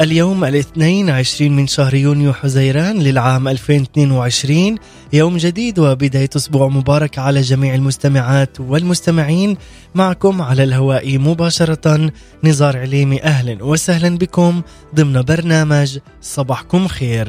اليوم الاثنين عشرين من شهر يونيو حزيران للعام 2022 يوم جديد وبداية أسبوع مبارك على جميع المستمعات والمستمعين. معكم على الهواء مباشرة نزار عليمي. أهلا وسهلا بكم ضمن برنامج صباحكم خير.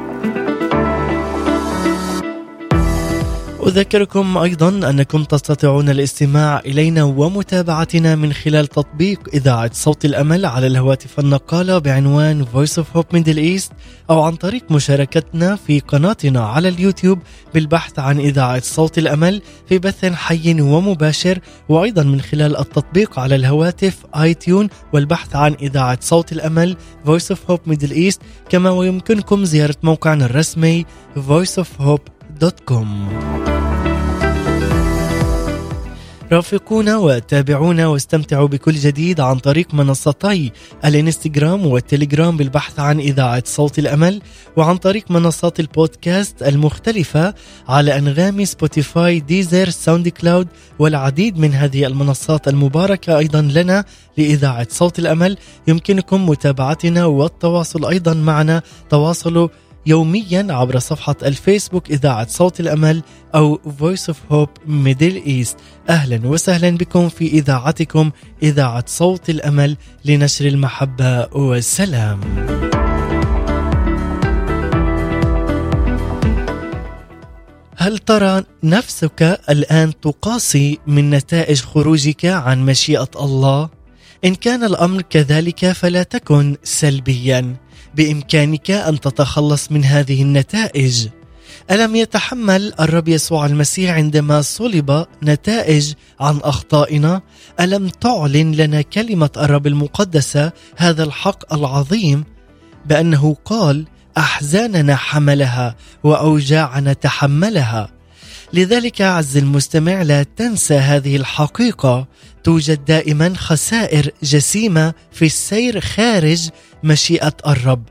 أذكركم أيضا أنكم تستطيعون الاستماع إلينا ومتابعتنا من خلال تطبيق إذاعة صوت الأمل على الهواتف النقالة بعنوان Voice of Hope Middle East أو عن طريق مشاركتنا في قناتنا على اليوتيوب بالبحث عن إذاعة صوت الأمل في بث حي ومباشر وأيضا من خلال التطبيق على الهواتف آي تيون والبحث عن إذاعة صوت الأمل Voice of Hope Middle East كما ويمكنكم زيارة موقعنا الرسمي voiceofhope.com رافقونا وتابعونا واستمتعوا بكل جديد عن طريق منصتي الانستغرام والتليجرام بالبحث عن إذاعة صوت الأمل وعن طريق منصات البودكاست المختلفة على أنغامي سبوتيفاي ديزر ساوند كلاود والعديد من هذه المنصات المباركة أيضا لنا لإذاعة صوت الأمل. يمكنكم متابعتنا والتواصل أيضا معنا. تواصلوا يوميا عبر صفحة الفيسبوك إذاعة صوت الأمل أو Voice of Hope Middle East. أهلا وسهلا بكم في إذاعتكم إذاعة صوت الأمل لنشر المحبة والسلام. هل ترى نفسك الآن تقاسي من نتائج خروجك عن مشيئة الله؟ إن كان الأمر كذلك فلا تكن سلبيا. بإمكانك أن تتخلص من هذه النتائج. ألم يتحمل الرب يسوع المسيح عندما صلب نتائج عن أخطائنا؟ ألم تعلن لنا كلمة الرب المقدسة هذا الحق العظيم بأنه قال أحزاننا حملها وأوجاعنا تحملها؟ لذلك عز المستمع لا تنسى هذه الحقيقة. توجد دائما خسائر جسيمة في السير خارج مشيئة الرب.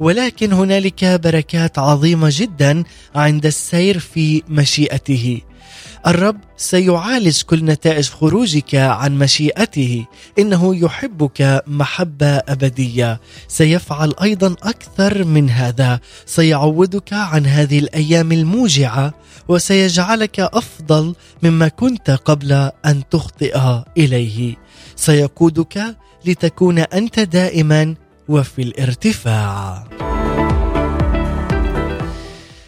ولكن هنالك بركات عظيمة جدا عند السير في مشيئته. الرب سيعالج كل نتائج خروجك عن مشيئته. إنه يحبك محبة أبدية. سيفعل أيضا أكثر من هذا. سيعوضك عن هذه الأيام الموجعة. وسيجعلك أفضل مما كنت قبل أن تخطئ إليه. سيقودك لتكون أنت دائما وفي الارتفاع.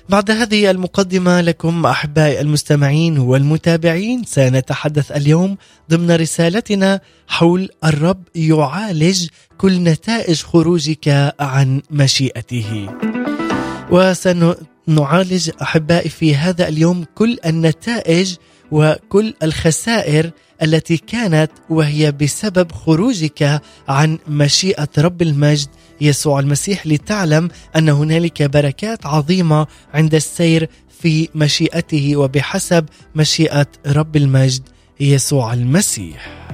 بعد هذه المقدمة لكم أحبائي المستمعين والمتابعين سنتحدث اليوم ضمن رسالتنا حول الرب يعالج كل نتائج خروجك عن مشيئته. وسنعالج أحبائي في هذا اليوم كل النتائج وكل الخسائر التي كانت وهي بسبب خروجك عن مشيئة رب المجد يسوع المسيح لتعلم أن هنالك بركات عظيمة عند السير في مشيئته وبحسب مشيئة رب المجد يسوع المسيح.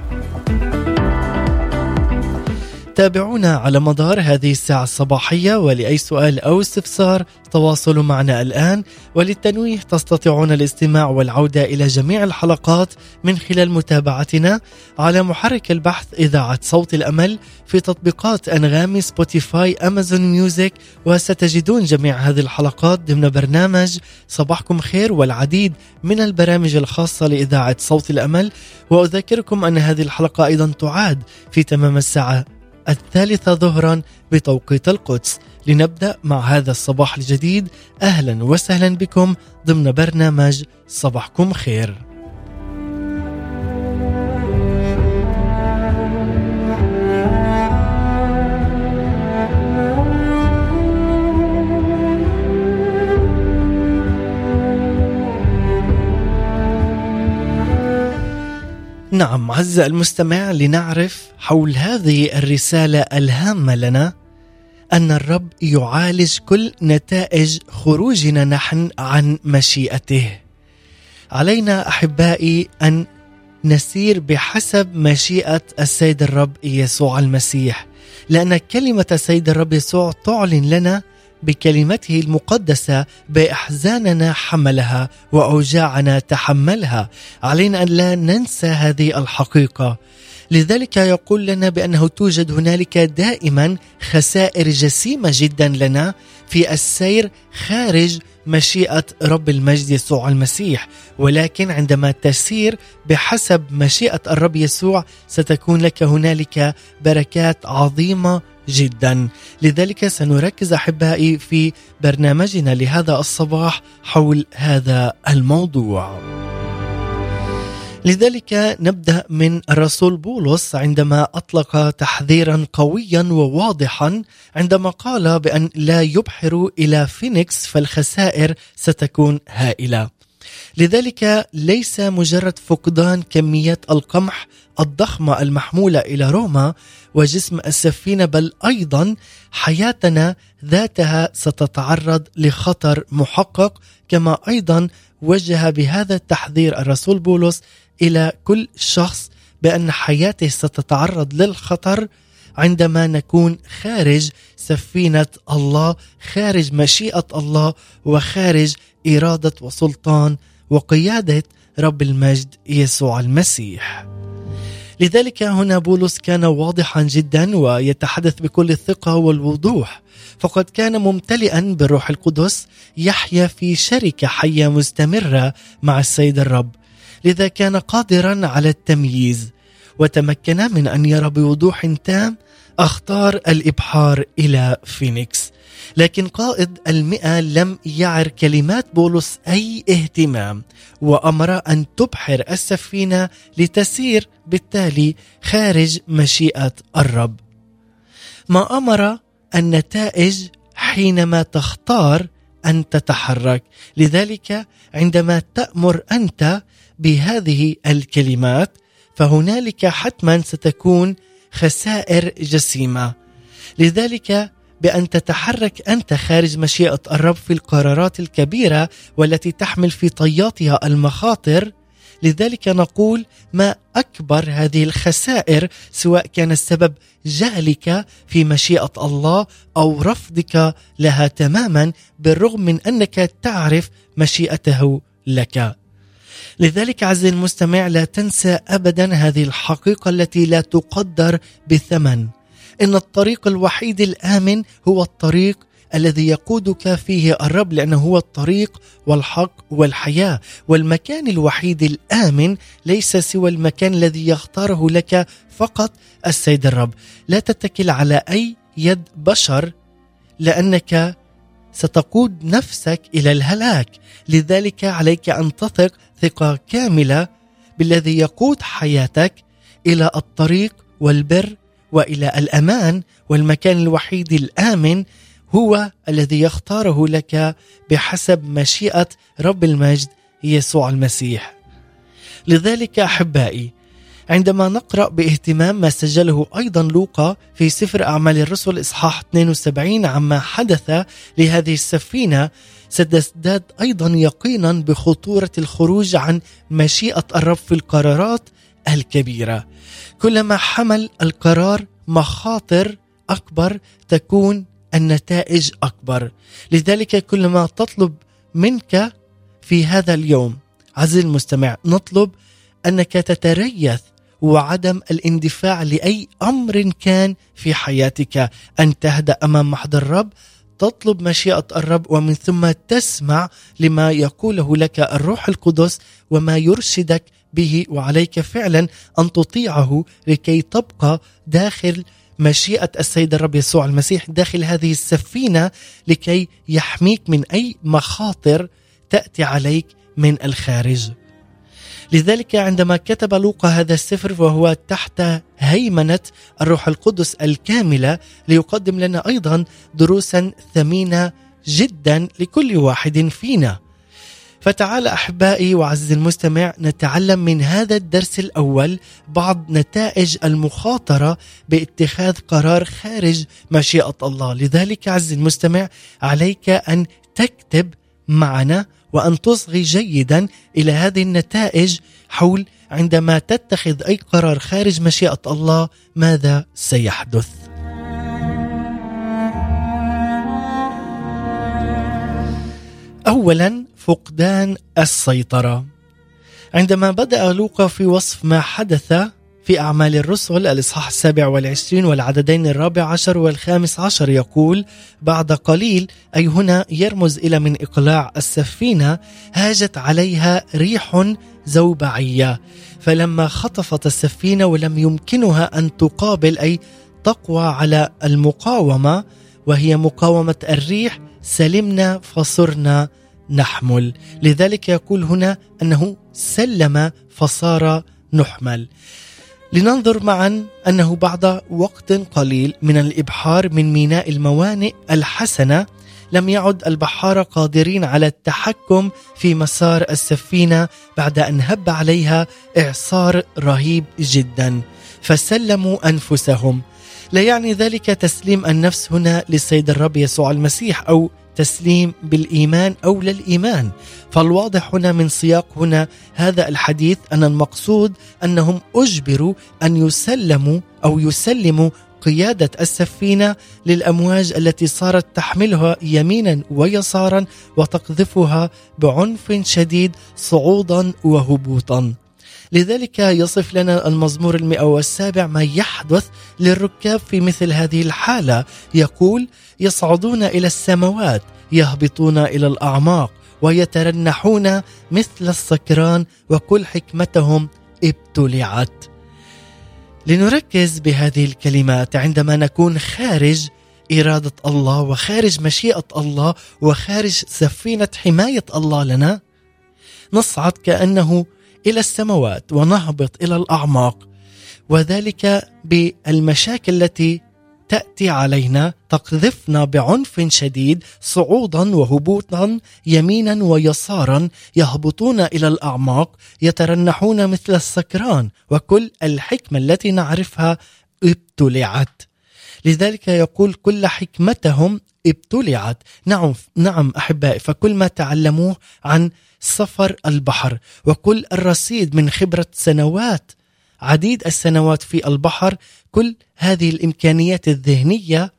تابعونا على مدار هذه الساعة الصباحية ولأي سؤال أو استفسار تواصلوا معنا الآن. وللتنويه تستطيعون الاستماع والعودة إلى جميع الحلقات من خلال متابعتنا. على محرك البحث إذاعة صوت الأمل في تطبيقات أنغامي سبوتيفاي أمازون ميوزك وستجدون جميع هذه الحلقات ضمن برنامج صباحكم خير والعديد من البرامج الخاصة لإذاعة صوت الأمل. وأذكركم أن هذه الحلقة أيضا تعاد في تمام الساعة الثالثة ظهرا بتوقيت القدس لنبدأ مع هذا الصباح الجديد. أهلا وسهلا بكم ضمن برنامج صباحكم خير. نعم عز المستمع لنعرف حول هذه الرسالة الهامة لنا أن الرب يعالج كل نتائج خروجنا نحن عن مشيئته. علينا أحبائي أن نسير بحسب مشيئة السيد الرب يسوع المسيح، لأن كلمة السيد الرب يسوع تعلن لنا بكلمته المقدسة بأحزاننا حملها وأوجاعنا تحملها. علينا أن لا ننسى هذه الحقيقة. لذلك يقول لنا بأنه توجد هنالك دائما خسائر جسيمة جدا لنا في السير خارج مشيئة رب المجد يسوع المسيح. ولكن عندما تسير بحسب مشيئة الرب يسوع ستكون لك هنالك بركات عظيمة جدا. لذلك سنركز أحبائي في برنامجنا لهذا الصباح حول هذا الموضوع. لذلك نبدأ من الرسول بولس عندما أطلق تحذيرا قويا وواضحا عندما قال بأن لا يبحروا إلى فينيكس فالخسائر ستكون هائلة. لذلك ليس مجرد فقدان كميات القمح الضخمة المحمولة إلى روما وجسم السفينه بل أيضا حياتنا ذاتها ستتعرض لخطر محقق كما أيضا وجه بهذا التحذير الرسول بولس إلى كل شخص بأن حياته ستتعرض للخطر عندما نكون خارج سفينة الله خارج مشيئة الله وخارج إرادة وسلطان وقيادة رب المجد يسوع المسيح. لذلك هنا بولس كان واضحا جدا ويتحدث بكل الثقة والوضوح. فقد كان ممتلئا بالروح القدس يحيا في شركة حية مستمرة مع السيد الرب. لذا كان قادرا على التمييز. وتمكن من أن يرى بوضوح تام أخطار الإبحار إلى فينيكس. لكن قائد المئة لم يعر كلمات بولس أي اهتمام وأمر أن تبحر السفينة لتسير بالتالي خارج مشيئة الرب. ما أمر النتائج حينما تختار أن تتحرك. لذلك عندما تأمر أنت بهذه الكلمات فهنالك حتما ستكون خسائر جسيمة. لذلك بأن تتحرك أنت خارج مشيئة الرب في القرارات الكبيرة والتي تحمل في طياتها المخاطر. لذلك نقول ما أكبر هذه الخسائر سواء كان السبب جهلك في مشيئة الله أو رفضك لها تماما بالرغم من أنك تعرف مشيئته لك. لذلك عزيزي المستمع لا تنسى ابدا هذه الحقيقة التي لا تقدر بثمن. إن الطريق الوحيد الآمن هو الطريق الذي يقودك فيه الرب لأنه هو الطريق والحق والحياة. والمكان الوحيد الآمن ليس سوى المكان الذي يختاره لك فقط السيد الرب. لا تتكل على أي يد بشر لأنك ستقود نفسك إلى الهلاك. لذلك عليك أن تثق ثقة كاملة بالذي يقود حياتك إلى الطريق والبر وإلى الأمان والمكان الوحيد الآمن هو الذي يختاره لك بحسب مشيئة رب المجد يسوع المسيح. لذلك أحبائي عندما نقرأ باهتمام ما سجله أيضا لوقا في سفر أعمال الرسل إصحاح 72 عما حدث لهذه السفينة ستزداد أيضا يقينا بخطورة الخروج عن مشيئة الرب في القرارات الكبيرة. كلما حمل القرار مخاطر أكبر تكون النتائج أكبر لذلك كلما تطلب منك في هذا اليوم عزيزي المستمع نطلب أنك تتريث وعدم الاندفاع لأي أمر كان في حياتك أن تهدأ أمام محضر الرب تطلب مشيئة الرب ومن ثم تسمع لما يقوله لك الروح القدس وما يرشدك به وعليك فعلا أن تطيعه لكي تبقى داخل مشيئة السيد الرب يسوع المسيح داخل هذه السفينة لكي يحميك من أي مخاطر تأتي عليك من الخارج. لذلك عندما كتب لوقا هذا السفر وهو تحت هيمنة الروح القدس الكاملة ليقدم لنا أيضا دروسا ثمينة جدا لكل واحد فينا. فتعال أحبائي وعزيزي المستمع نتعلم من هذا الدرس الأول بعض نتائج المخاطرة باتخاذ قرار خارج مشيئة الله، لذلك عزيزي المستمع عليك أن تكتب معنا وأن تصغي جيدا إلى هذه النتائج حول عندما تتخذ أي قرار خارج مشيئة الله ماذا سيحدث. اولا فقدان السيطرة. عندما بدأ لوقا في وصف ما حدث في أعمال الرسل الإصحاح السابع والعشرين والعددين الرابع عشر والخامس عشر يقول بعد قليل أي هنا يرمز إلى من إقلاع السفينة هاجت عليها ريح زوبعية. فلما خطفت السفينة ولم يمكنها أن تقابل أي تقوى على المقاومة وهي مقاومة الريح سلمنا فصرنا نحمل. لذلك يقول هنا أنه سلم فصار نحمل. لننظر معا أنه بعد وقت قليل من الإبحار من ميناء الموانئ الحسنة لم يعد البحاره قادرين على التحكم في مسار السفينة بعد أن هب عليها إعصار رهيب جدا. فسلموا أنفسهم. لا يعني ذلك تسليم النفس هنا للسيد الرب يسوع المسيح أو تسليم بالإيمان أو للايمان فالواضح هنا من سياق هنا هذا الحديث أن المقصود أنهم أجبروا أن يسلموا أو يسلموا قيادة السفينة للأمواج التي صارت تحملها يمينا ويسارا وتقذفها بعنف شديد صعودا وهبوطا. لذلك يصف لنا المزمور المئة والسابع ما يحدث للركاب في مثل هذه الحالة. يقول يصعدون إلى السماوات يهبطون إلى الأعماق ويترنحون مثل السكران وكل حكمتهم ابتلعت. لنركز بهذه الكلمات عندما نكون خارج إرادة الله وخارج مشيئة الله وخارج سفينة حماية الله لنا نصعد كأنه إلى السماوات ونهبط إلى الأعماق وذلك بالمشاكل التي تأتي علينا تقذفنا بعنف شديد صعودا وهبوطا يمينا ويسارا يهبطون إلى الأعماق يترنحون مثل السكران وكل الحكمة التي نعرفها ابتلعت. لذلك يقول كل حكمتهم ابتلعت. نعم نعم أحبائي فكل ما تعلموه عن سفر البحر وكل الرصيد من خبرة سنوات عديد السنوات في البحر كل هذه الإمكانيات الذهنية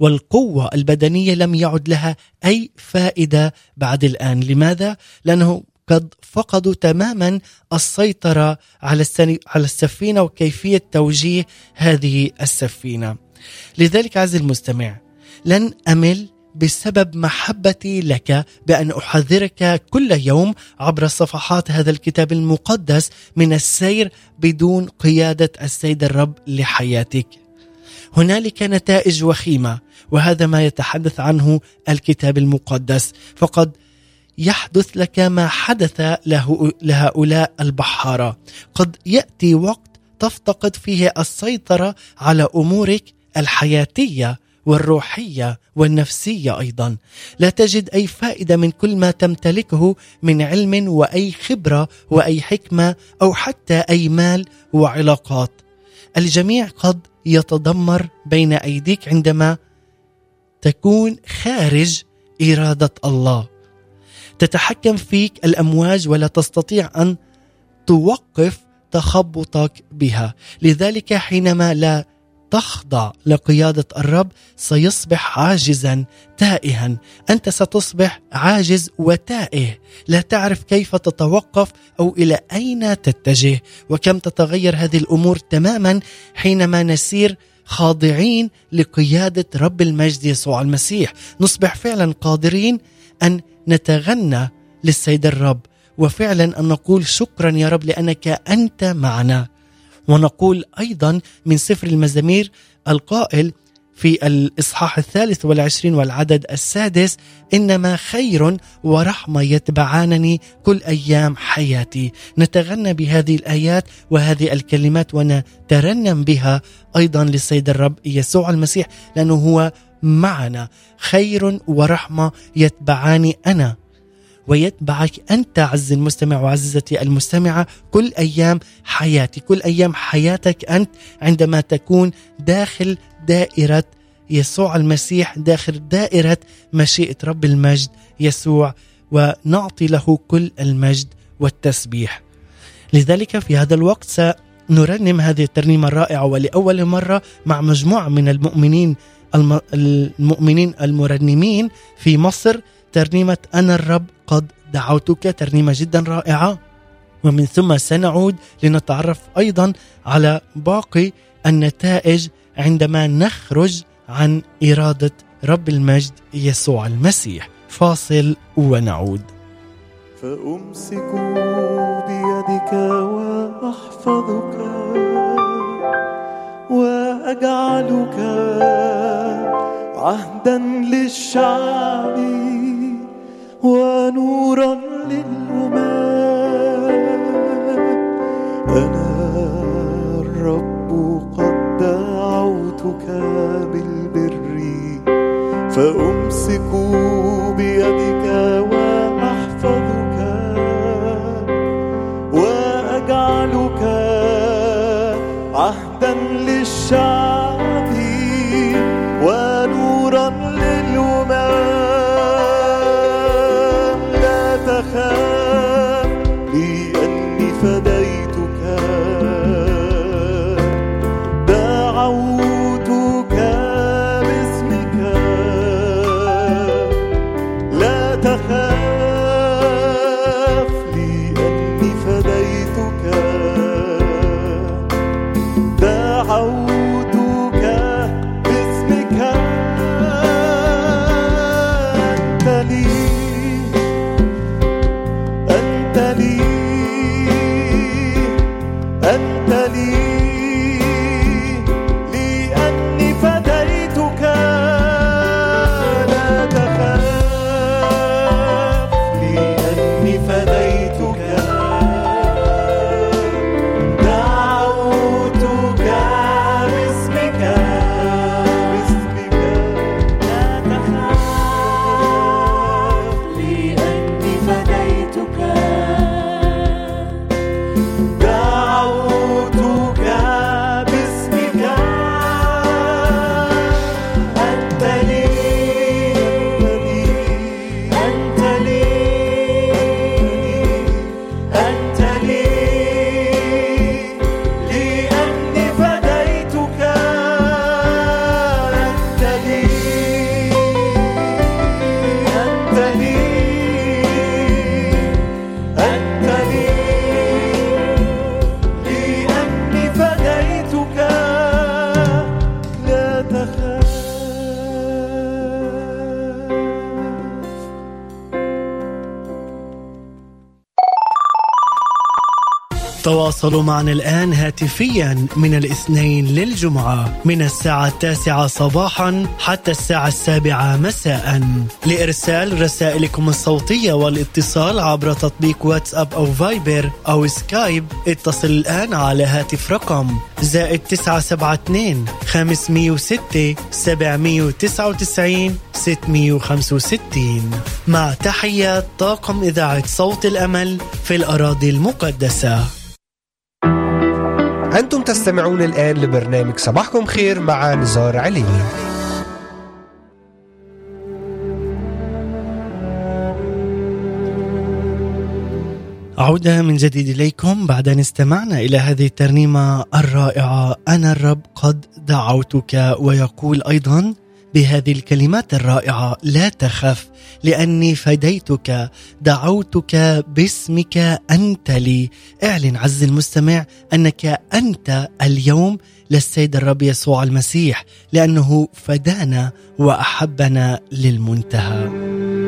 والقوة البدنية لم يعد لها أي فائدة بعد الآن. لماذا؟ لأنه قد فقدوا تماما السيطرة على على السفينة وكيفية توجيه هذه السفينة. لذلك عزيزي المستمع لن أمل بسبب محبتي لك بأن أحذرك كل يوم عبر صفحات هذا الكتاب المقدس من السير بدون قيادة السيد الرب لحياتك. هنالك نتائج وخيمة وهذا ما يتحدث عنه الكتاب المقدس. فقد يحدث لك ما حدث له لهؤلاء البحارة. قد يأتي وقت تفتقد فيه السيطرة على أمورك الحياتية. والروحية والنفسية أيضا. لا تجد أي فائدة من كل ما تمتلكه من علم وأي خبرة وأي حكمة أو حتى أي مال وعلاقات. الجميع قد يتدمر بين أيديك عندما تكون خارج إرادة الله. تتحكم فيك الأمواج ولا تستطيع أن توقف تخبطك بها. لذلك حينما لا تخضع لقيادة الرب سيصبح عاجزا تائها. أنت ستصبح عاجز وتائه. لا تعرف كيف تتوقف أو إلى أين تتجه. وكم تتغير هذه الأمور تماما حينما نسير خاضعين لقيادة رب المجد يسوع المسيح. نصبح فعلا قادرين أن نتغنى للسيد الرب وفعلا أن نقول شكرا يا رب لأنك أنت معنا. ونقول أيضا من سفر المزامير القائل في الإصحاح الثالث والعشرين والعدد السادس إنما خير ورحمة يتبعانني كل أيام حياتي. نتغنى بهذه الآيات وهذه الكلمات ونترنم بها أيضا للسيد الرب يسوع المسيح لأنه هو معنا. خير ورحمة يتبعاني أنا ويتبعك أنت عز المستمع وعزتي المستمعة كل أيام حياتي. كل أيام حياتك أنت عندما تكون داخل دائرة يسوع المسيح داخل دائرة مشيئة رب المجد يسوع ونعطي له كل المجد والتسبيح. لذلك في هذا الوقت سنرنم هذه الترنيمة الرائعة ولأول مرة مع مجموعة من المؤمنين المؤمنين المرنمين في مصر ترنيمة أنا الرب قد دعوتك ترنيمة جدا رائعة. ومن ثم سنعود لنتعرف أيضا على باقي النتائج عندما نخرج عن إرادة رب المجد يسوع المسيح. فاصل ونعود. فأمسك بيدك وأحفظك وأجعلك عهدا للشعب. ونورا للأمم أنا الرب قد دعوتك بالبر فأمسك بيدك وأحفظك وأجعلك عهدا للشعب. تواصلوا معنا الآن هاتفيا من الاثنين للجمعة من الساعة التاسعة صباحا حتى الساعة السابعة مساء. لإرسال رسائلكم الصوتية والاتصال عبر تطبيق واتساب أو فايبر أو سكايب اتصل الآن على هاتف رقم زائد تسعة سبعة اتنين خمسمية وستة سبعمية وتسعة وتسعين ستمية وخمسة وستين. مع تحيات طاقم إذاعة صوت الأمل في الأراضي المقدسة. أنتم تستمعون الآن لبرنامج صباحكم خير مع نزار عليني عودة من جديد إليكم بعد أن استمعنا إلى هذه الترنيمة الرائعة. أنا الرب قد دعوتك ويقول أيضا بهذه الكلمات الرائعة لا تخف لأني فديتك دعوتك باسمك أنت لي. اعلن عز المستمع أنك أنت اليوم للسيد الرب يسوع المسيح لأنه فدانا وأحبنا للمنتهى.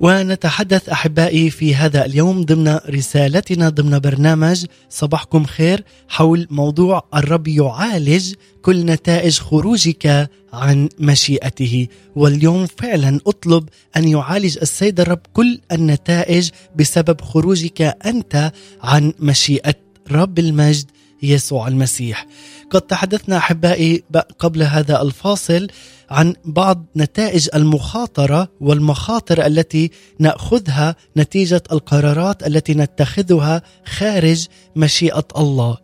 ونتحدث أحبائي في هذا اليوم ضمن رسالتنا ضمن برنامج صباحكم خير حول موضوع الرب يعالج كل نتائج خروجك عن مشيئته. واليوم فعلا أطلب أن يعالج السيد الرب كل النتائج بسبب خروجك أنت عن مشيئة رب المجد يسوع المسيح. قد تحدثنا أحبائي قبل هذا الفاصل عن بعض نتائج المخاطرة والمخاطر التي نأخذها نتيجة القرارات التي نتخذها خارج مشيئة الله.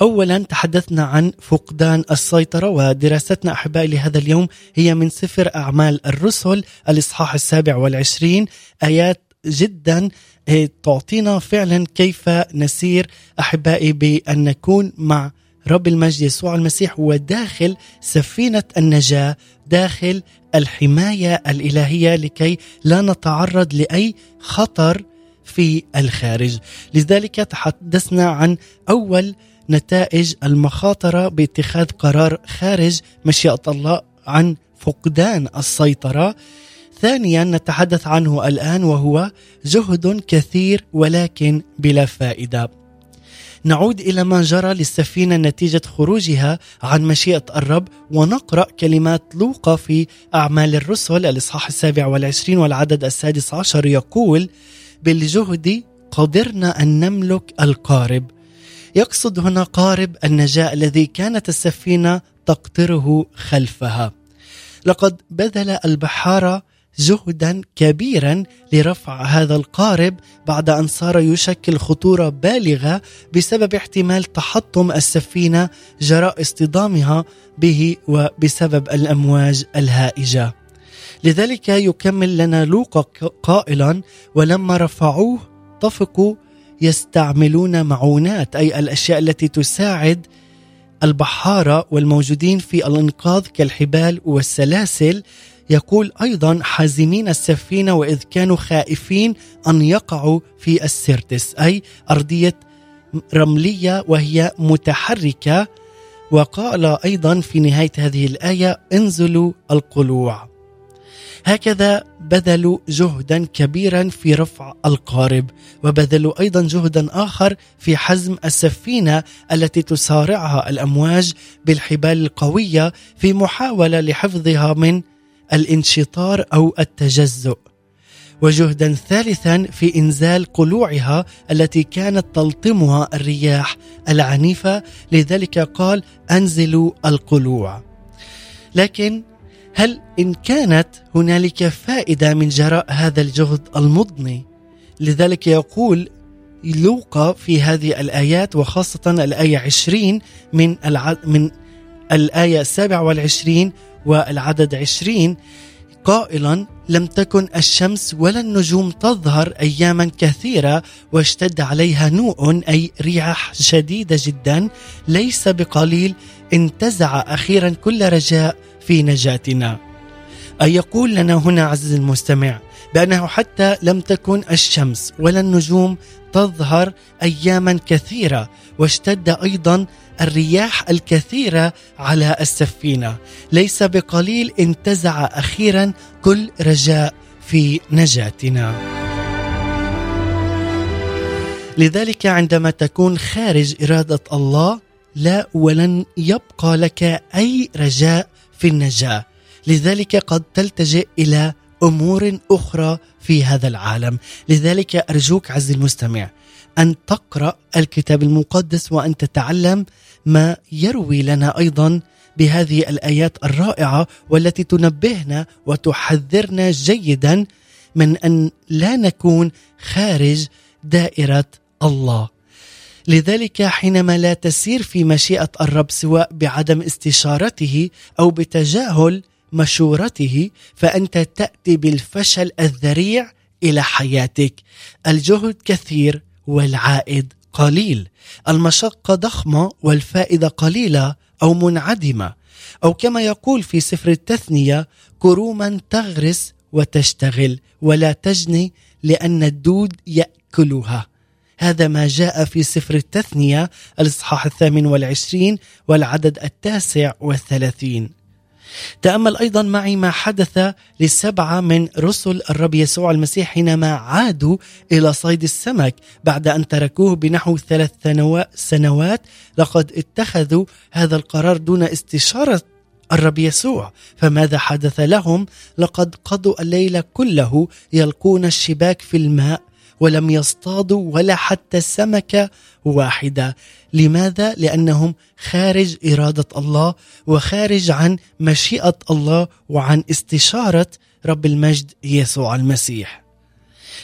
اولا تحدثنا عن فقدان السيطرة ودراستنا أحبائي لهذا اليوم هي من سفر أعمال الرسل الإصحاح السابع والعشرين آيات جدا إيه، تعطينا فعلا كيف نسير أحبائي بأن نكون مع رب المجد يسوع المسيح هو داخل سفينة النجاة داخل الحماية الإلهية لكي لا نتعرض لأي خطر في الخارج. لذلك تحدثنا عن أول نتائج المخاطرة باتخاذ قرار خارج مشيئة الله عن فقدان السيطرة. ثانيا نتحدث عنه الآن وهو جهد كثير ولكن بلا فائدة. نعود إلى ما جرى للسفينة نتيجة خروجها عن مشيئة الرب ونقرأ كلمات لوقا في أعمال الرسل الإصحاح السابع والعشرين والعدد السادس عشر يقول بالجهد قدرنا أن نملك القارب. يقصد هنا قارب النجاة الذي كانت السفينة تقطره خلفها. لقد بذل البحارة جهدا كبيرا لرفع هذا القارب بعد أن صار يشكل خطورة بالغة بسبب احتمال تحطم السفينة جراء اصطدامها به وبسبب الأمواج الهائجة. لذلك يكمل لنا لوقا قائلا ولما رفعوه طفقوا يستعملون معونات أي الأشياء التي تساعد البحارة والموجودين في الإنقاذ كالحبال والسلاسل يقول أيضا حازمين السفينة وإذ كانوا خائفين أن يقعوا في السرتس أي أرضية رملية وهي متحركة. وقال أيضا في نهاية هذه الآية انزلوا القلوع. هكذا بذلوا جهدا كبيرا في رفع القارب وبذلوا أيضا جهدا آخر في حزم السفينة التي تسارعها الأمواج بالحبال القوية في محاولة لحفظها من الانشطار أو التجزؤ. وجهدا ثالثا في إنزال قلوعها التي كانت تلطمها الرياح العنيفة لذلك قال أنزلوا القلوع. لكن هل إن كانت هنالك فائدة من جراء هذا الجهد المضني؟ لذلك يقول لوقا في هذه الآيات وخاصة الآية 20 من الع... من الآية 27 والعدد عشرين قائلا لم تكن الشمس ولا النجوم تظهر اياما كثيرة واشتد عليها نوء أي رياح شديدة جدا. ليس بقليل انتزع أخيرا كل رجاء في نجاتنا. اي يقول لنا هنا عزيزي المستمع بأنه حتى لم تكن الشمس ولا النجوم تظهر اياما كثيرة واشتد أيضا الرياح الكثيرة على السفينة. ليس بقليل انتزع أخيرا كل رجاء في نجاتنا. لذلك عندما تكون خارج إرادة الله لا ولن يبقى لك أي رجاء في النجاة. لذلك قد تلتجئ إلى أمور أخرى في هذا العالم. لذلك أرجوك عز المستمع أن تقرأ الكتاب المقدس وأن تتعلم ما يروي لنا أيضا بهذه الآيات الرائعة والتي تنبهنا وتحذرنا جيدا من أن لا نكون خارج دائرة الله. لذلك حينما لا تسير في مشيئة الرب سواء بعدم استشارته أو بتجاهل مشورته فأنت تأتي بالفشل الذريع إلى حياتك. الجهد كثير والعائد قليل. المشقة ضخمة والفائدة قليلة أو منعدمة. أو كما يقول في سفر التثنية كروما تغرس وتشتغل ولا تجني لأن الدود يأكلها. هذا ما جاء في سفر التثنية الإصحاح الثامن والعشرين والعدد التاسع والثلاثين. تأمل أيضا معي ما حدث للسبعة من رسل الرب يسوع المسيح حينما عادوا إلى صيد السمك بعد أن تركوه بنحو ثلاث سنوات. لقد اتخذوا هذا القرار دون استشارة الرب يسوع. فماذا حدث لهم؟ لقد قضوا الليل كله يلقون الشباك في الماء ولم يصطادوا ولا حتى سمكة واحدة. لماذا؟ لأنهم خارج إرادة الله وخارج عن مشيئة الله وعن استشارة رب المجد يسوع المسيح.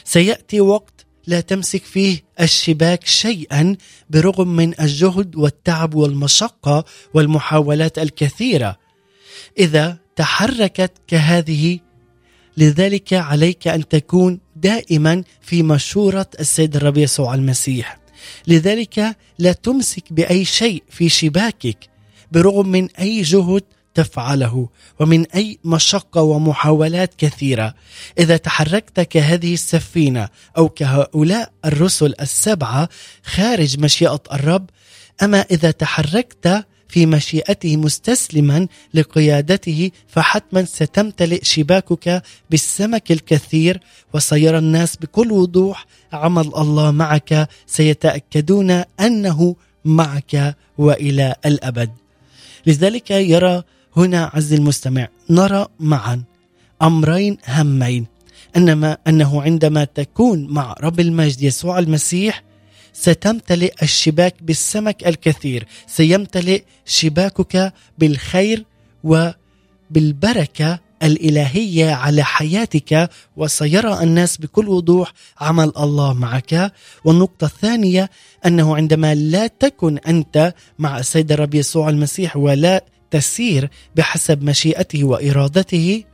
سيأتي وقت لا تمسك فيه الشباك شيئا برغم من الجهد والتعب والمشقة والمحاولات الكثيرة. إذا تحركت كهذه لذلك عليك أن تكون دائما في مشورة السيد الرب يسوع المسيح. لذلك لا تمسك بأي شيء في شباكك برغم من أي جهد تفعله ومن أي مشقة ومحاولات كثيرة. إذا تحركت كهذه السفينة أو كهؤلاء الرسل السبعة خارج مشيئة الرب أما إذا تحركت في مشيئته مستسلما لقيادته فحتما ستمتلئ شباكك بالسمك الكثير وسيرى الناس بكل وضوح عمل الله معك سيتأكدون أنه معك وإلى الأبد. لذلك يرى هنا عز المستمع نرى معا أمرين هامين أنما أنه عندما تكون مع رب المجد يسوع المسيح ستمتلئ الشباك بالسمك الكثير. سيمتلئ شباكك بالخير وبالبركة الإلهية على حياتك وسيرى الناس بكل وضوح عمل الله معك. والنقطة الثانية أنه عندما لا تكن أنت مع السيد الرب يسوع المسيح ولا تسير بحسب مشيئته وإرادته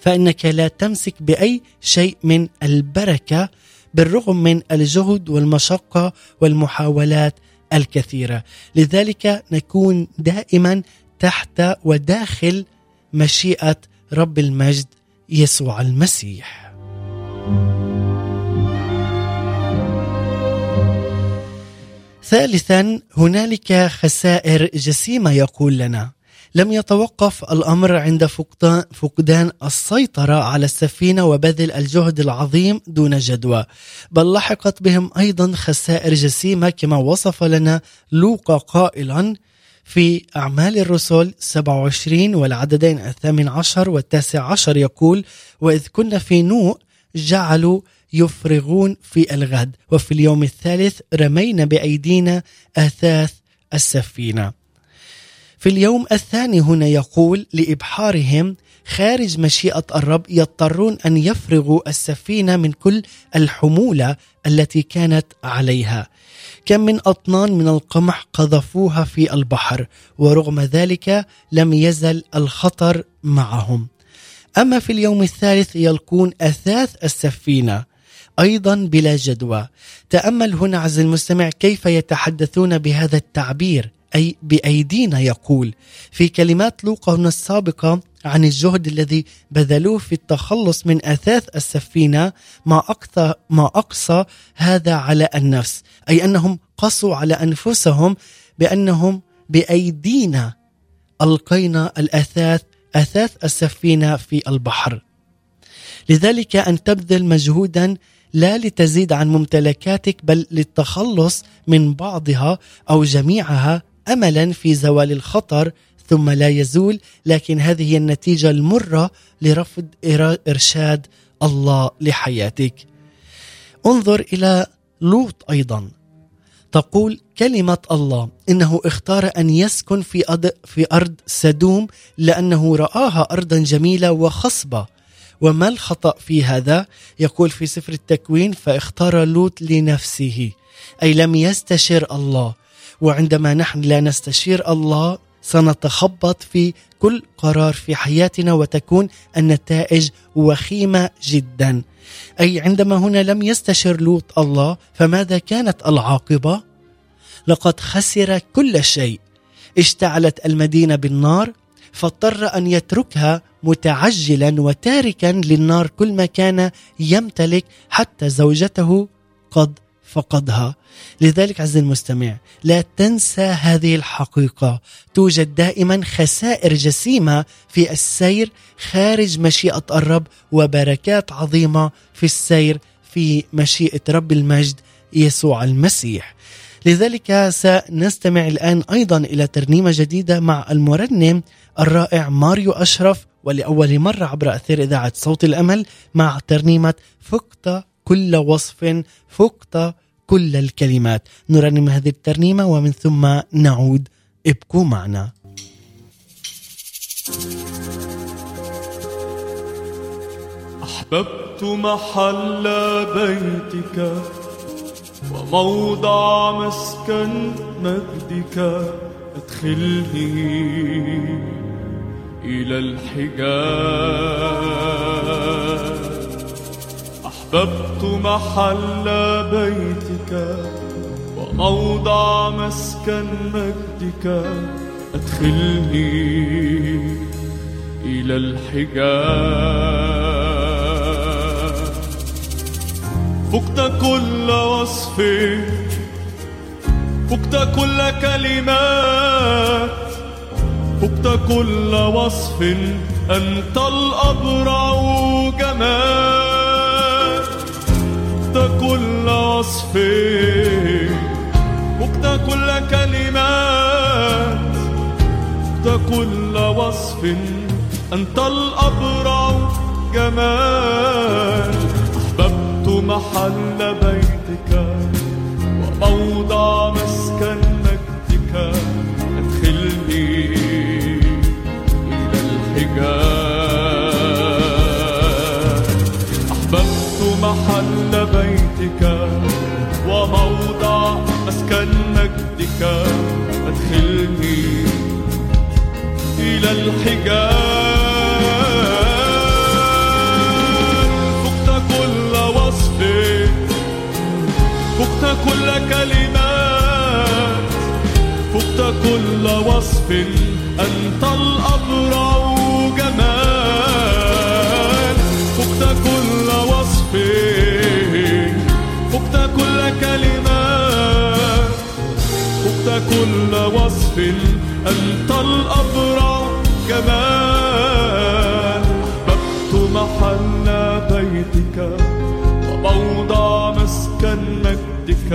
فإنك لا تمسك بأي شيء من البركة بالرغم من الجهد والمشقة والمحاولات الكثيرة. لذلك نكون دائما تحت وداخل مشيئة رب المجد يسوع المسيح. ثالثا هنالك خسائر جسيمة يقول لنا. لم يتوقف الأمر عند فقدان, السيطرة على السفينة وبذل الجهد العظيم دون جدوى. بل لحقت بهم أيضا خسائر جسيمة كما وصف لنا لوقا قائلا في أعمال الرسل 27 والعددين الثامن عشر والتاسع عشر يقول وإذ كنا في نوء جعلوا يفرغون في الغد وفي اليوم الثالث رمينا بأيدينا أثاث السفينة. في اليوم الثاني هنا يقول لإبحارهم خارج مشيئة الرب يضطرون أن يفرغوا السفينة من كل الحمولة التي كانت عليها. كم من أطنان من القمح قذفوها في البحر ورغم ذلك لم يزل الخطر معهم. أما في اليوم الثالث يلقون أثاث السفينة أيضا بلا جدوى. تأمل هنا عز المستمع كيف يتحدثون بهذا التعبير؟ أي بأيدينا يقول. في كلمات لوقا السابقة عن الجهد الذي بذلوه في التخلص من أثاث السفينة ما أقصى, ما أقصى هذا على النفس. أي أنهم قصوا على أنفسهم بأنهم بأيدينا ألقينا الأثاث أثاث السفينة في البحر. لذلك أن تبذل مجهودا لا لتزيد عن ممتلكاتك بل للتخلص من بعضها أو جميعها أملا في زوال الخطر ثم لا يزول لكن هذه هي النتيجة المرة لرفض إرشاد الله لحياتك. انظر إلى لوط أيضا. تقول كلمة الله إنه اختار أن يسكن في, أد في أرض سدوم لأنه رآها أرضا جميلة وخصبة. وما الخطأ في هذا؟ يقول في سفر التكوين فاختار لوط لنفسه أي لم يستشر الله. وعندما نحن لا نستشير الله سنتخبط في كل قرار في حياتنا وتكون النتائج وخيمة جدا. أي عندما هنا لم يستشر لوط الله فماذا كانت العاقبة؟ لقد خسر كل شيء. اشتعلت المدينة بالنار فاضطر أن يتركها متعجلا وتاركا للنار كل ما كان يمتلك حتى زوجته قد فقدها. لذلك عز المستمع لا تنسى هذه الحقيقة. توجد دائما خسائر جسيمة في السير خارج مشيئة الرب وبركات عظيمة في السير في مشيئة رب المجد يسوع المسيح. لذلك سنستمع الآن أيضا إلى ترنيمة جديدة مع المرنم الرائع ماريو أشرف ولأول مرة عبر أثير إذاعة صوت الأمل مع ترنيمة فقت كل وصف فقت كل الكلمات. نرنم هذه الترنيمة ومن ثم نعود. ابقوا معنا. أحببت محل بيتك وموضع مسكن مجدك. أدخلني إلى الحجاب أحببت محل بيتك وموضع مسكن مجدك أدخلني إلى الحجاب. فقت كل وصف فقت كل كلمات فقت كل وصف أنت الأبرع جمال. فقت كل وصف كل كلمات فقت كل وصف. أنت الأبرع جمال أحببت محل بيتك وموضع مسكن بيتك وموضع مسكن مجدك أدخلني إلى الحجاب. فقت كل وصف فقت كل كلمات فقت كل وصف أنت الأبرع كل وصف أنت الأبرع جمال أحببت محل بيتك وموضع مسكن مجدك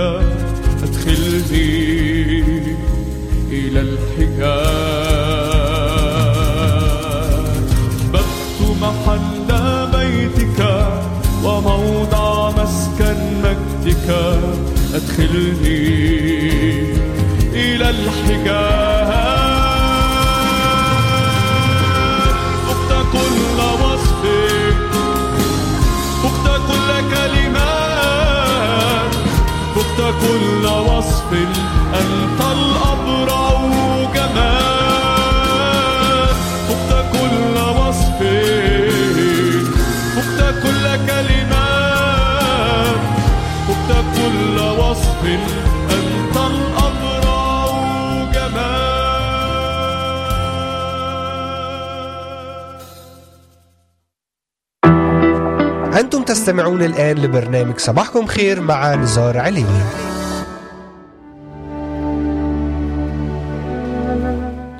أدخلني إلى الحجاب أحببت محل بيتك وموضع مسكن مجدك أدخلني إلى الحجاب فقت كل وصف. فقت كل كلمات. فقت كل وصف. أنت الأبرع تستمعون الآن لبرنامج صباحكم خير مع نزار عليني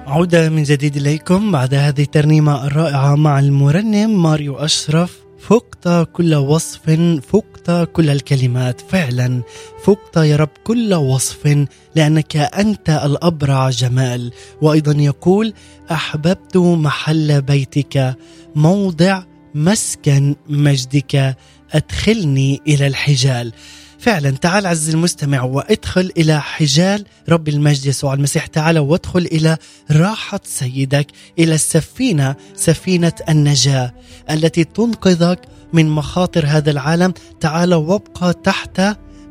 عودة من جديد إليكم بعد هذه الترنيمة الرائعة مع المرنم ماريو أشرف. فقت كل وصف فقت كل الكلمات. فعلا فقت يا رب كل وصف لأنك أنت الأبرع جمال. وأيضا يقول أحببت محل بيتك موضع مسكن مجدك. أدخلني إلى الحجال. فعلا تعال عز المستمع وإدخل إلى حجال رب المجد يسوع المسيح تعال وادخل إلى راحة سيدك إلى السفينة سفينة النجاة التي تنقذك من مخاطر هذا العالم. تعال وابقى تحت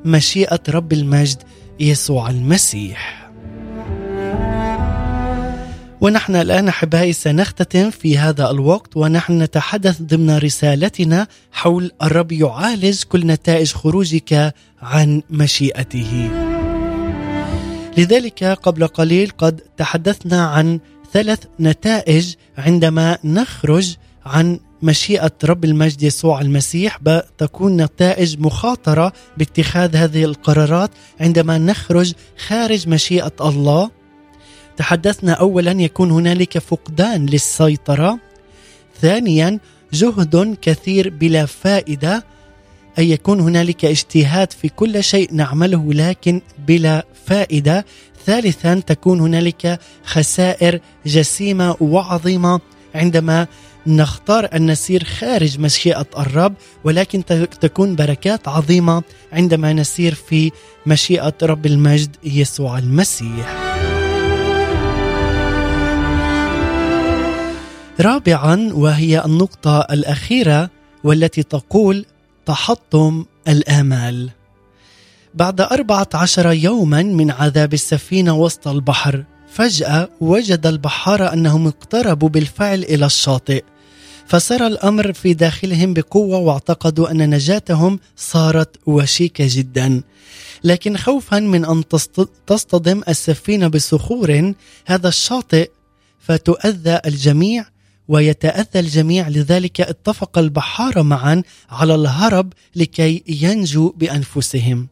مشيئة رب المجد يسوع المسيح. ونحن الآن أحبائي سنختتم في هذا الوقت ونحن نتحدث ضمن رسالتنا حول الرب يعالج كل نتائج خروجك عن مشيئته. لذلك قبل قليل قد تحدثنا عن ثلاث نتائج عندما نخرج عن مشيئة رب المجد يسوع المسيح تكون نتائج مخاطرة باتخاذ هذه القرارات عندما نخرج خارج مشيئة الله. تحدثنا أولا يكون هنالك فقدان للسيطرة ثانيا جهد كثير بلا فائدة أي يكون هنالك اجتهاد في كل شيء نعمله لكن بلا فائدة ثالثا تكون هنالك خسائر جسيمة وعظيمة. عندما نختار أن نسير خارج مشيئة الرب ولكن تكون بركات عظيمة عندما نسير في مشيئة رب المجد يسوع المسيح. رابعا وهي النقطة الأخيرة والتي تقول تحطم الآمال. بعد أربعة عشر يوما من عذاب السفينة وسط البحر فجأة وجد البحارة أنهم اقتربوا بالفعل إلى الشاطئ فسار الأمر في داخلهم بقوة واعتقدوا أن نجاتهم صارت وشيكة جدا. لكن خوفا من أن تصطدم السفينة بصخور هذا الشاطئ فتؤذى الجميع ويتأذى الجميع لذلك اتفق البحارة معا على الهرب لكي ينجوا بأنفسهم.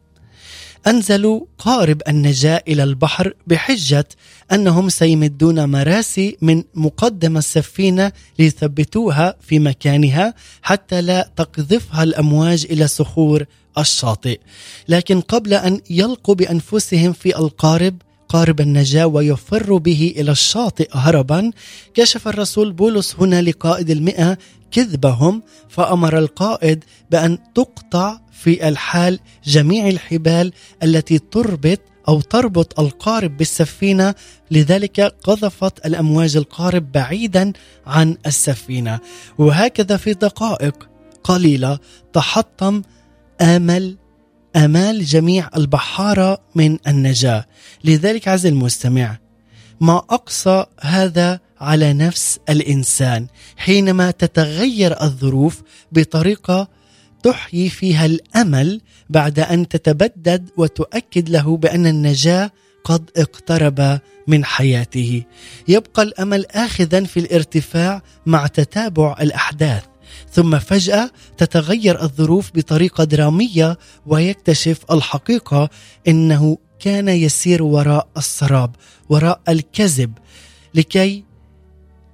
أنزلوا قارب النجاة إلى البحر بحجة أنهم سيمدون مراسي من مقدم السفينة ليثبتوها في مكانها حتى لا تقذفها الأمواج إلى صخور الشاطئ. لكن قبل أن يلقوا بأنفسهم في القارب قارب النجاة ويفر به إلى الشاطئ هربا كشف الرسول بولس هنا لقائد المئة كذبهم فأمر القائد بأن تقطع في الحال جميع الحبال التي تربط أو تربط القارب بالسفينة. لذلك قذفت الأمواج القارب بعيدا عن السفينة. وهكذا في دقائق قليلة تحطم آمل آمال جميع البحارة من النجاة. لذلك عز المستمع ما أقصى هذا على نفس الإنسان حينما تتغير الظروف بطريقة تحيي فيها الأمل بعد أن تتبدد وتؤكد له بأن النجاة قد اقترب من حياته. يبقى الأمل اخذا في الارتفاع مع تتابع الأحداث. ثم فجأة تتغير الظروف بطريقة درامية ويكتشف الحقيقة إنه كان يسير وراء السراب وراء الكذب. لكي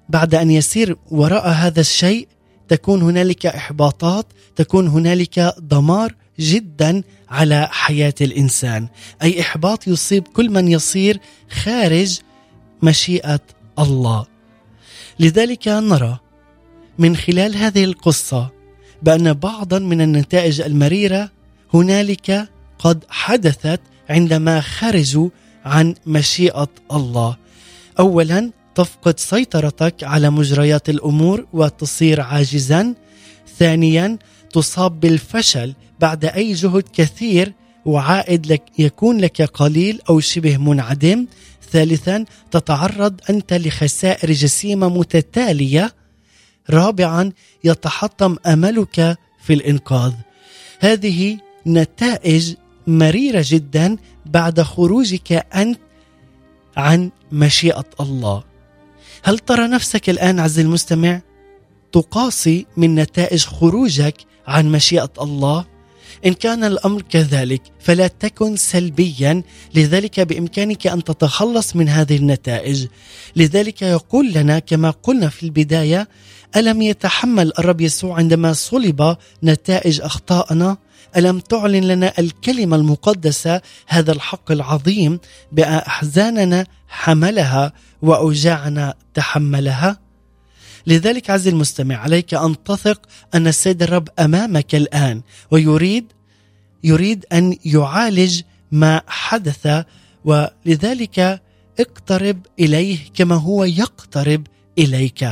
بعد أن يسير وراء هذا الشيء تكون هنالك إحباطات تكون هنالك دمار جدا على حياة الإنسان. أي إحباط يصيب كل من يصير خارج مشيئة الله. لذلك نرى من خلال هذه القصة بأن بعضا من النتائج المريرة هنالك قد حدثت عندما خرجوا عن مشيئة الله. اولا تفقد سيطرتك على مجريات الأمور وتصير عاجزا. ثانيا تصاب بالفشل بعد أي جهد كثير وعائد لك يكون لك قليل أو شبه منعدم. ثالثا تتعرض أنت لخسائر جسيمة متتالية رابعا يتحطم أملك في الإنقاذ. هذه نتائج مريرة جدا بعد خروجك أنت عن مشيئة الله. هل ترى نفسك الآن عز المستمع تقاسي من نتائج خروجك عن مشيئة الله؟ إن كان الأمر كذلك فلا تكن سلبيا. لذلك بإمكانك أن تتخلص من هذه النتائج. لذلك يقول لنا كما قلنا في البداية ألم يتحمل الرب يسوع عندما صلب نتائج أخطائنا؟ ألم تعلن لنا الكلمة المقدسة هذا الحق العظيم بأحزاننا حملها وأوجاعنا تحملها؟ لذلك عز المستمع عليك أن تثق أن السيد الرب أمامك الآن ويريد يريد أن يعالج ما حدث ولذلك اقترب إليه كما هو يقترب إليك.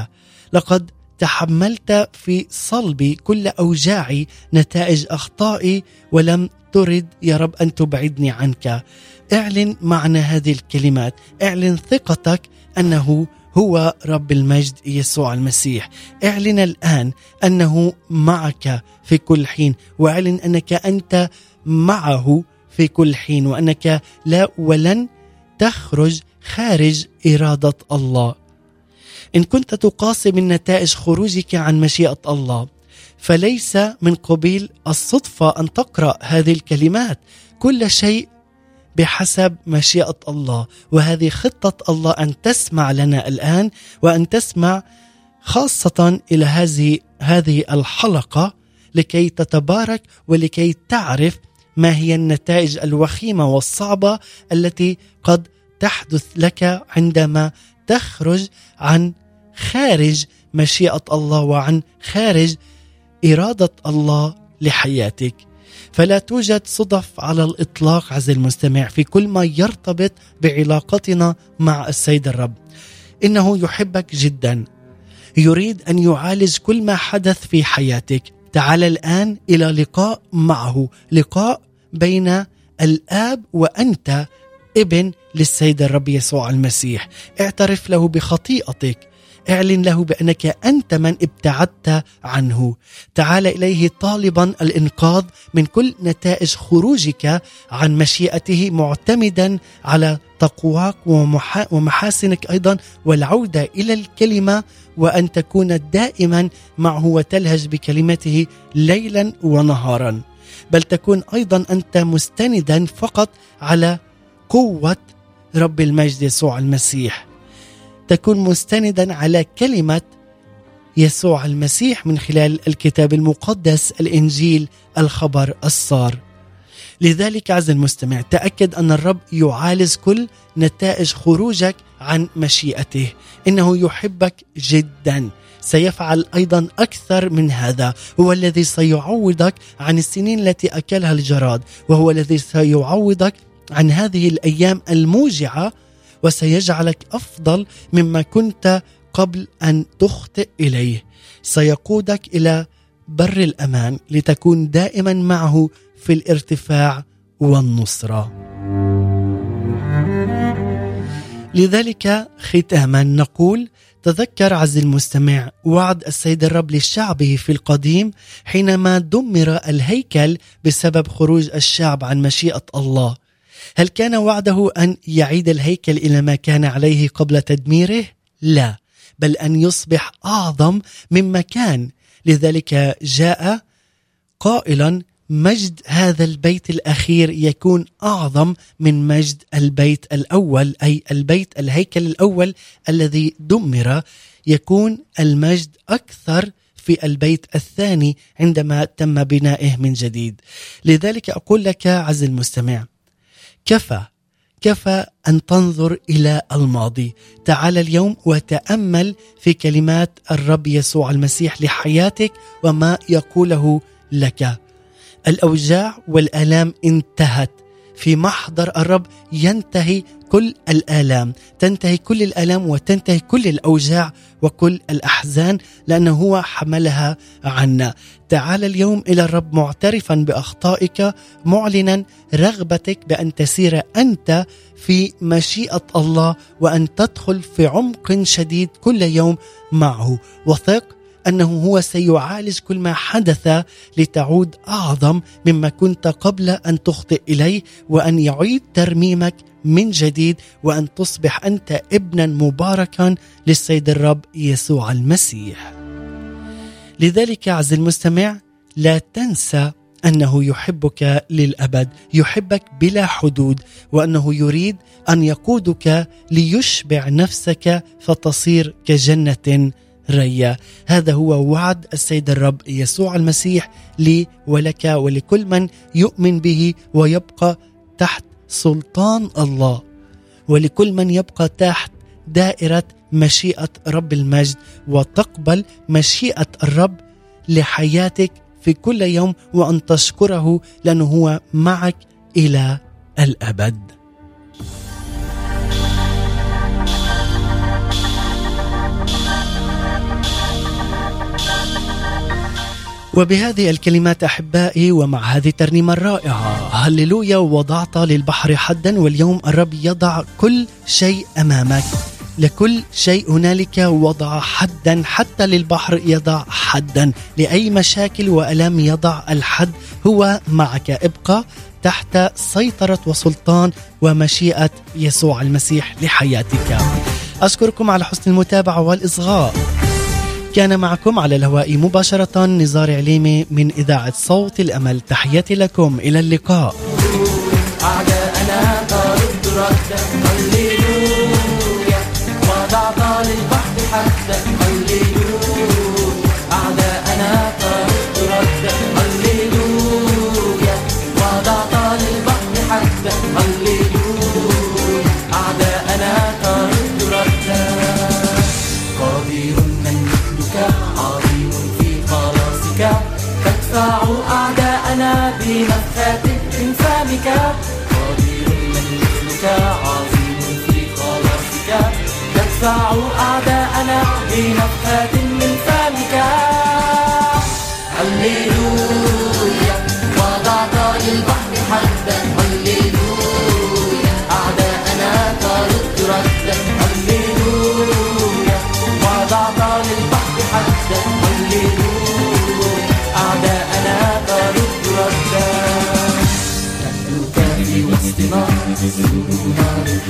لقد تحملت في صلبي كل اوجاعي نتائج أخطائي ولم ترد. يا رب أن تبعدني عنك. اعلن معنى هذه الكلمات. اعلن ثقتك أنه هو رب المجد يسوع المسيح. اعلن الآن أنه معك في كل حين واعلن أنك أنت معه في كل حين وأنك لا ولن تخرج خارج إرادة الله. إن كنت تقاسي من نتائج خروجك عن مشيئة الله فليس من قبيل الصدفة أن تقرأ هذه الكلمات. كل شيء بحسب مشيئة الله وهذه خطة الله أن تسمع لنا الآن وأن تسمع خاصة إلى هذه هذه الحلقة لكي تتبارك ولكي تعرف ما هي النتائج الوخيمة والصعبة التي قد تحدث لك عندما تخرج عن خارج مشيئة الله وعن خارج إرادة الله لحياتك. فلا توجد صدف على الإطلاق عز المستمع في كل ما يرتبط بعلاقتنا مع السيد الرب. إنه يحبك جدا. يريد أن يعالج كل ما حدث في حياتك. تعال الآن إلى لقاء معه. لقاء بين الآب وأنت ابن للسيد الرب يسوع المسيح. اعترف له بخطيئتك. اعلن له بأنك أنت من ابتعدت عنه. تعال إليه طالبا الإنقاذ من كل نتائج خروجك عن مشيئته معتمدا على تقواك ومحا- ومحاسنك أيضا والعودة إلى الكلمة وأن تكون دائما معه وتلهج بكلمته ليلا ونهارا. بل تكون أيضا أنت مستندا فقط على قوة رب المجد يسوع المسيح. تكون مستندا على كلمة يسوع المسيح من خلال الكتاب المقدس الإنجيل الخبر الصار. لذلك عز المستمع تأكد أن الرب يعالج كل نتائج خروجك عن مشيئته. إنه يحبك جدا. سيفعل أيضا أكثر من هذا. هو الذي سيعوضك عن السنين التي أكلها الجراد. وهو الذي سيعوضك عن هذه الأيام الموجعة وسيجعلك أفضل مما كنت قبل أن تخطئ إليه. سيقودك إلى بر الأمان لتكون دائما معه في الارتفاع والنصرة. لذلك ختاما نقول تذكر عز المستمع وعد السيد الرب لشعبه في القديم حينما دمر الهيكل بسبب خروج الشعب عن مشيئة الله. هل كان وعده أن يعيد الهيكل إلى ما كان عليه قبل تدميره؟ لا بل أن يصبح أعظم مما كان لذلك جاء قائلا مجد هذا البيت الأخير يكون أعظم من مجد البيت الأول أي البيت الهيكل الأول الذي دمر. يكون المجد أكثر في البيت الثاني عندما تم بنائه من جديد. لذلك أقول لك عز المستمع كفى كفى أن تنظر إلى الماضي. تعال اليوم وتأمل في كلمات الرب يسوع المسيح لحياتك وما يقوله لك. الأوجاع والآلام انتهت. في محضر الرب ينتهي كل الآلام. تنتهي كل الآلام وتنتهي كل الأوجاع وكل الأحزان لأنه هو حملها عنا. تعال اليوم إلى الرب معترفا بأخطائك معلنا رغبتك بأن تسير أنت في مشيئة الله وأن تدخل في عمق شديد كل يوم معه. وثق أنه هو سيعالج كل ما حدث لتعود أعظم مما كنت قبل أن تخطئ إليه وأن يعيد ترميمك من جديد وأن تصبح أنت ابنا مباركا للسيد الرب يسوع المسيح. لذلك عز المستمع لا تنسى أنه يحبك للأبد، يحبك بلا حدود وأنه يريد أن يقودك ليشبع نفسك فتصير كجنة ريا هذا هو وعد السيد الرب يسوع المسيح لي ولك ولكل من يؤمن به ويبقى تحت سلطان الله. ولكل من يبقى تحت دائرة مشيئة رب المجد وتقبل مشيئة الرب لحياتك في كل يوم وأن تشكره لأنه هو معك إلى الأبد. وبهذه الكلمات أحبائي ومع هذه الترنيمة الرائعة هللويا وضعت للبحر حدا واليوم الرب يضع كل شيء أمامك. لكل شيء هنالك وضع حدا حتى للبحر يضع حدا. لأي مشاكل والام يضع الحد هو معك. ابقى تحت سيطرة وسلطان ومشيئة يسوع المسيح لحياتك. أشكركم على حسن المتابعة والإصغاء. كان معكم على الهواء مباشرة نزار عليمي من إذاعة صوت الأمل. تحياتي لكم إلى اللقاء. أعداءنا طارد ردا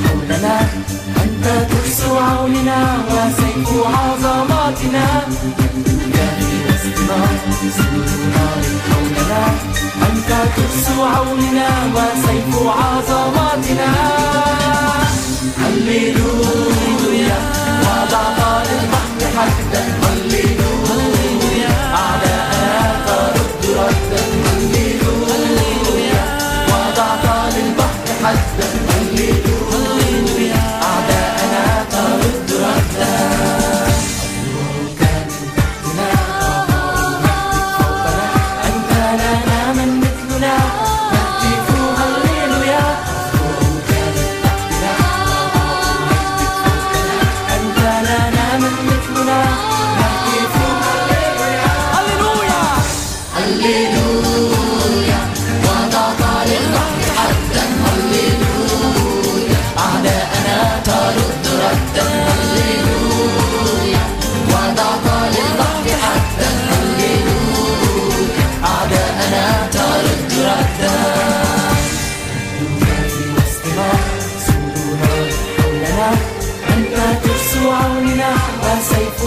حولنا. أنت ترس عوننا وسيف عظماتنا. نبدوك في وسطنا نار حولنا. أنت ترس عوننا وسيف عظماتنا. هللويا وضعت للبحر حدا.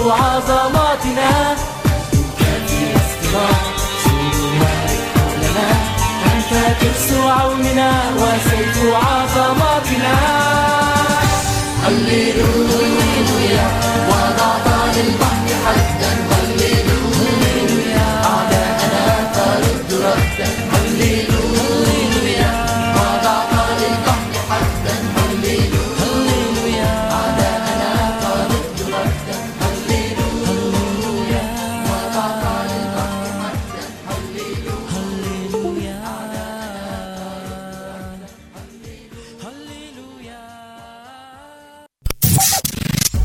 عظماتنا. في وسطنا سورنا حولنا أنت ترس عوننا وسيف عظماتنا. هللويا وضعت للبحر حدا.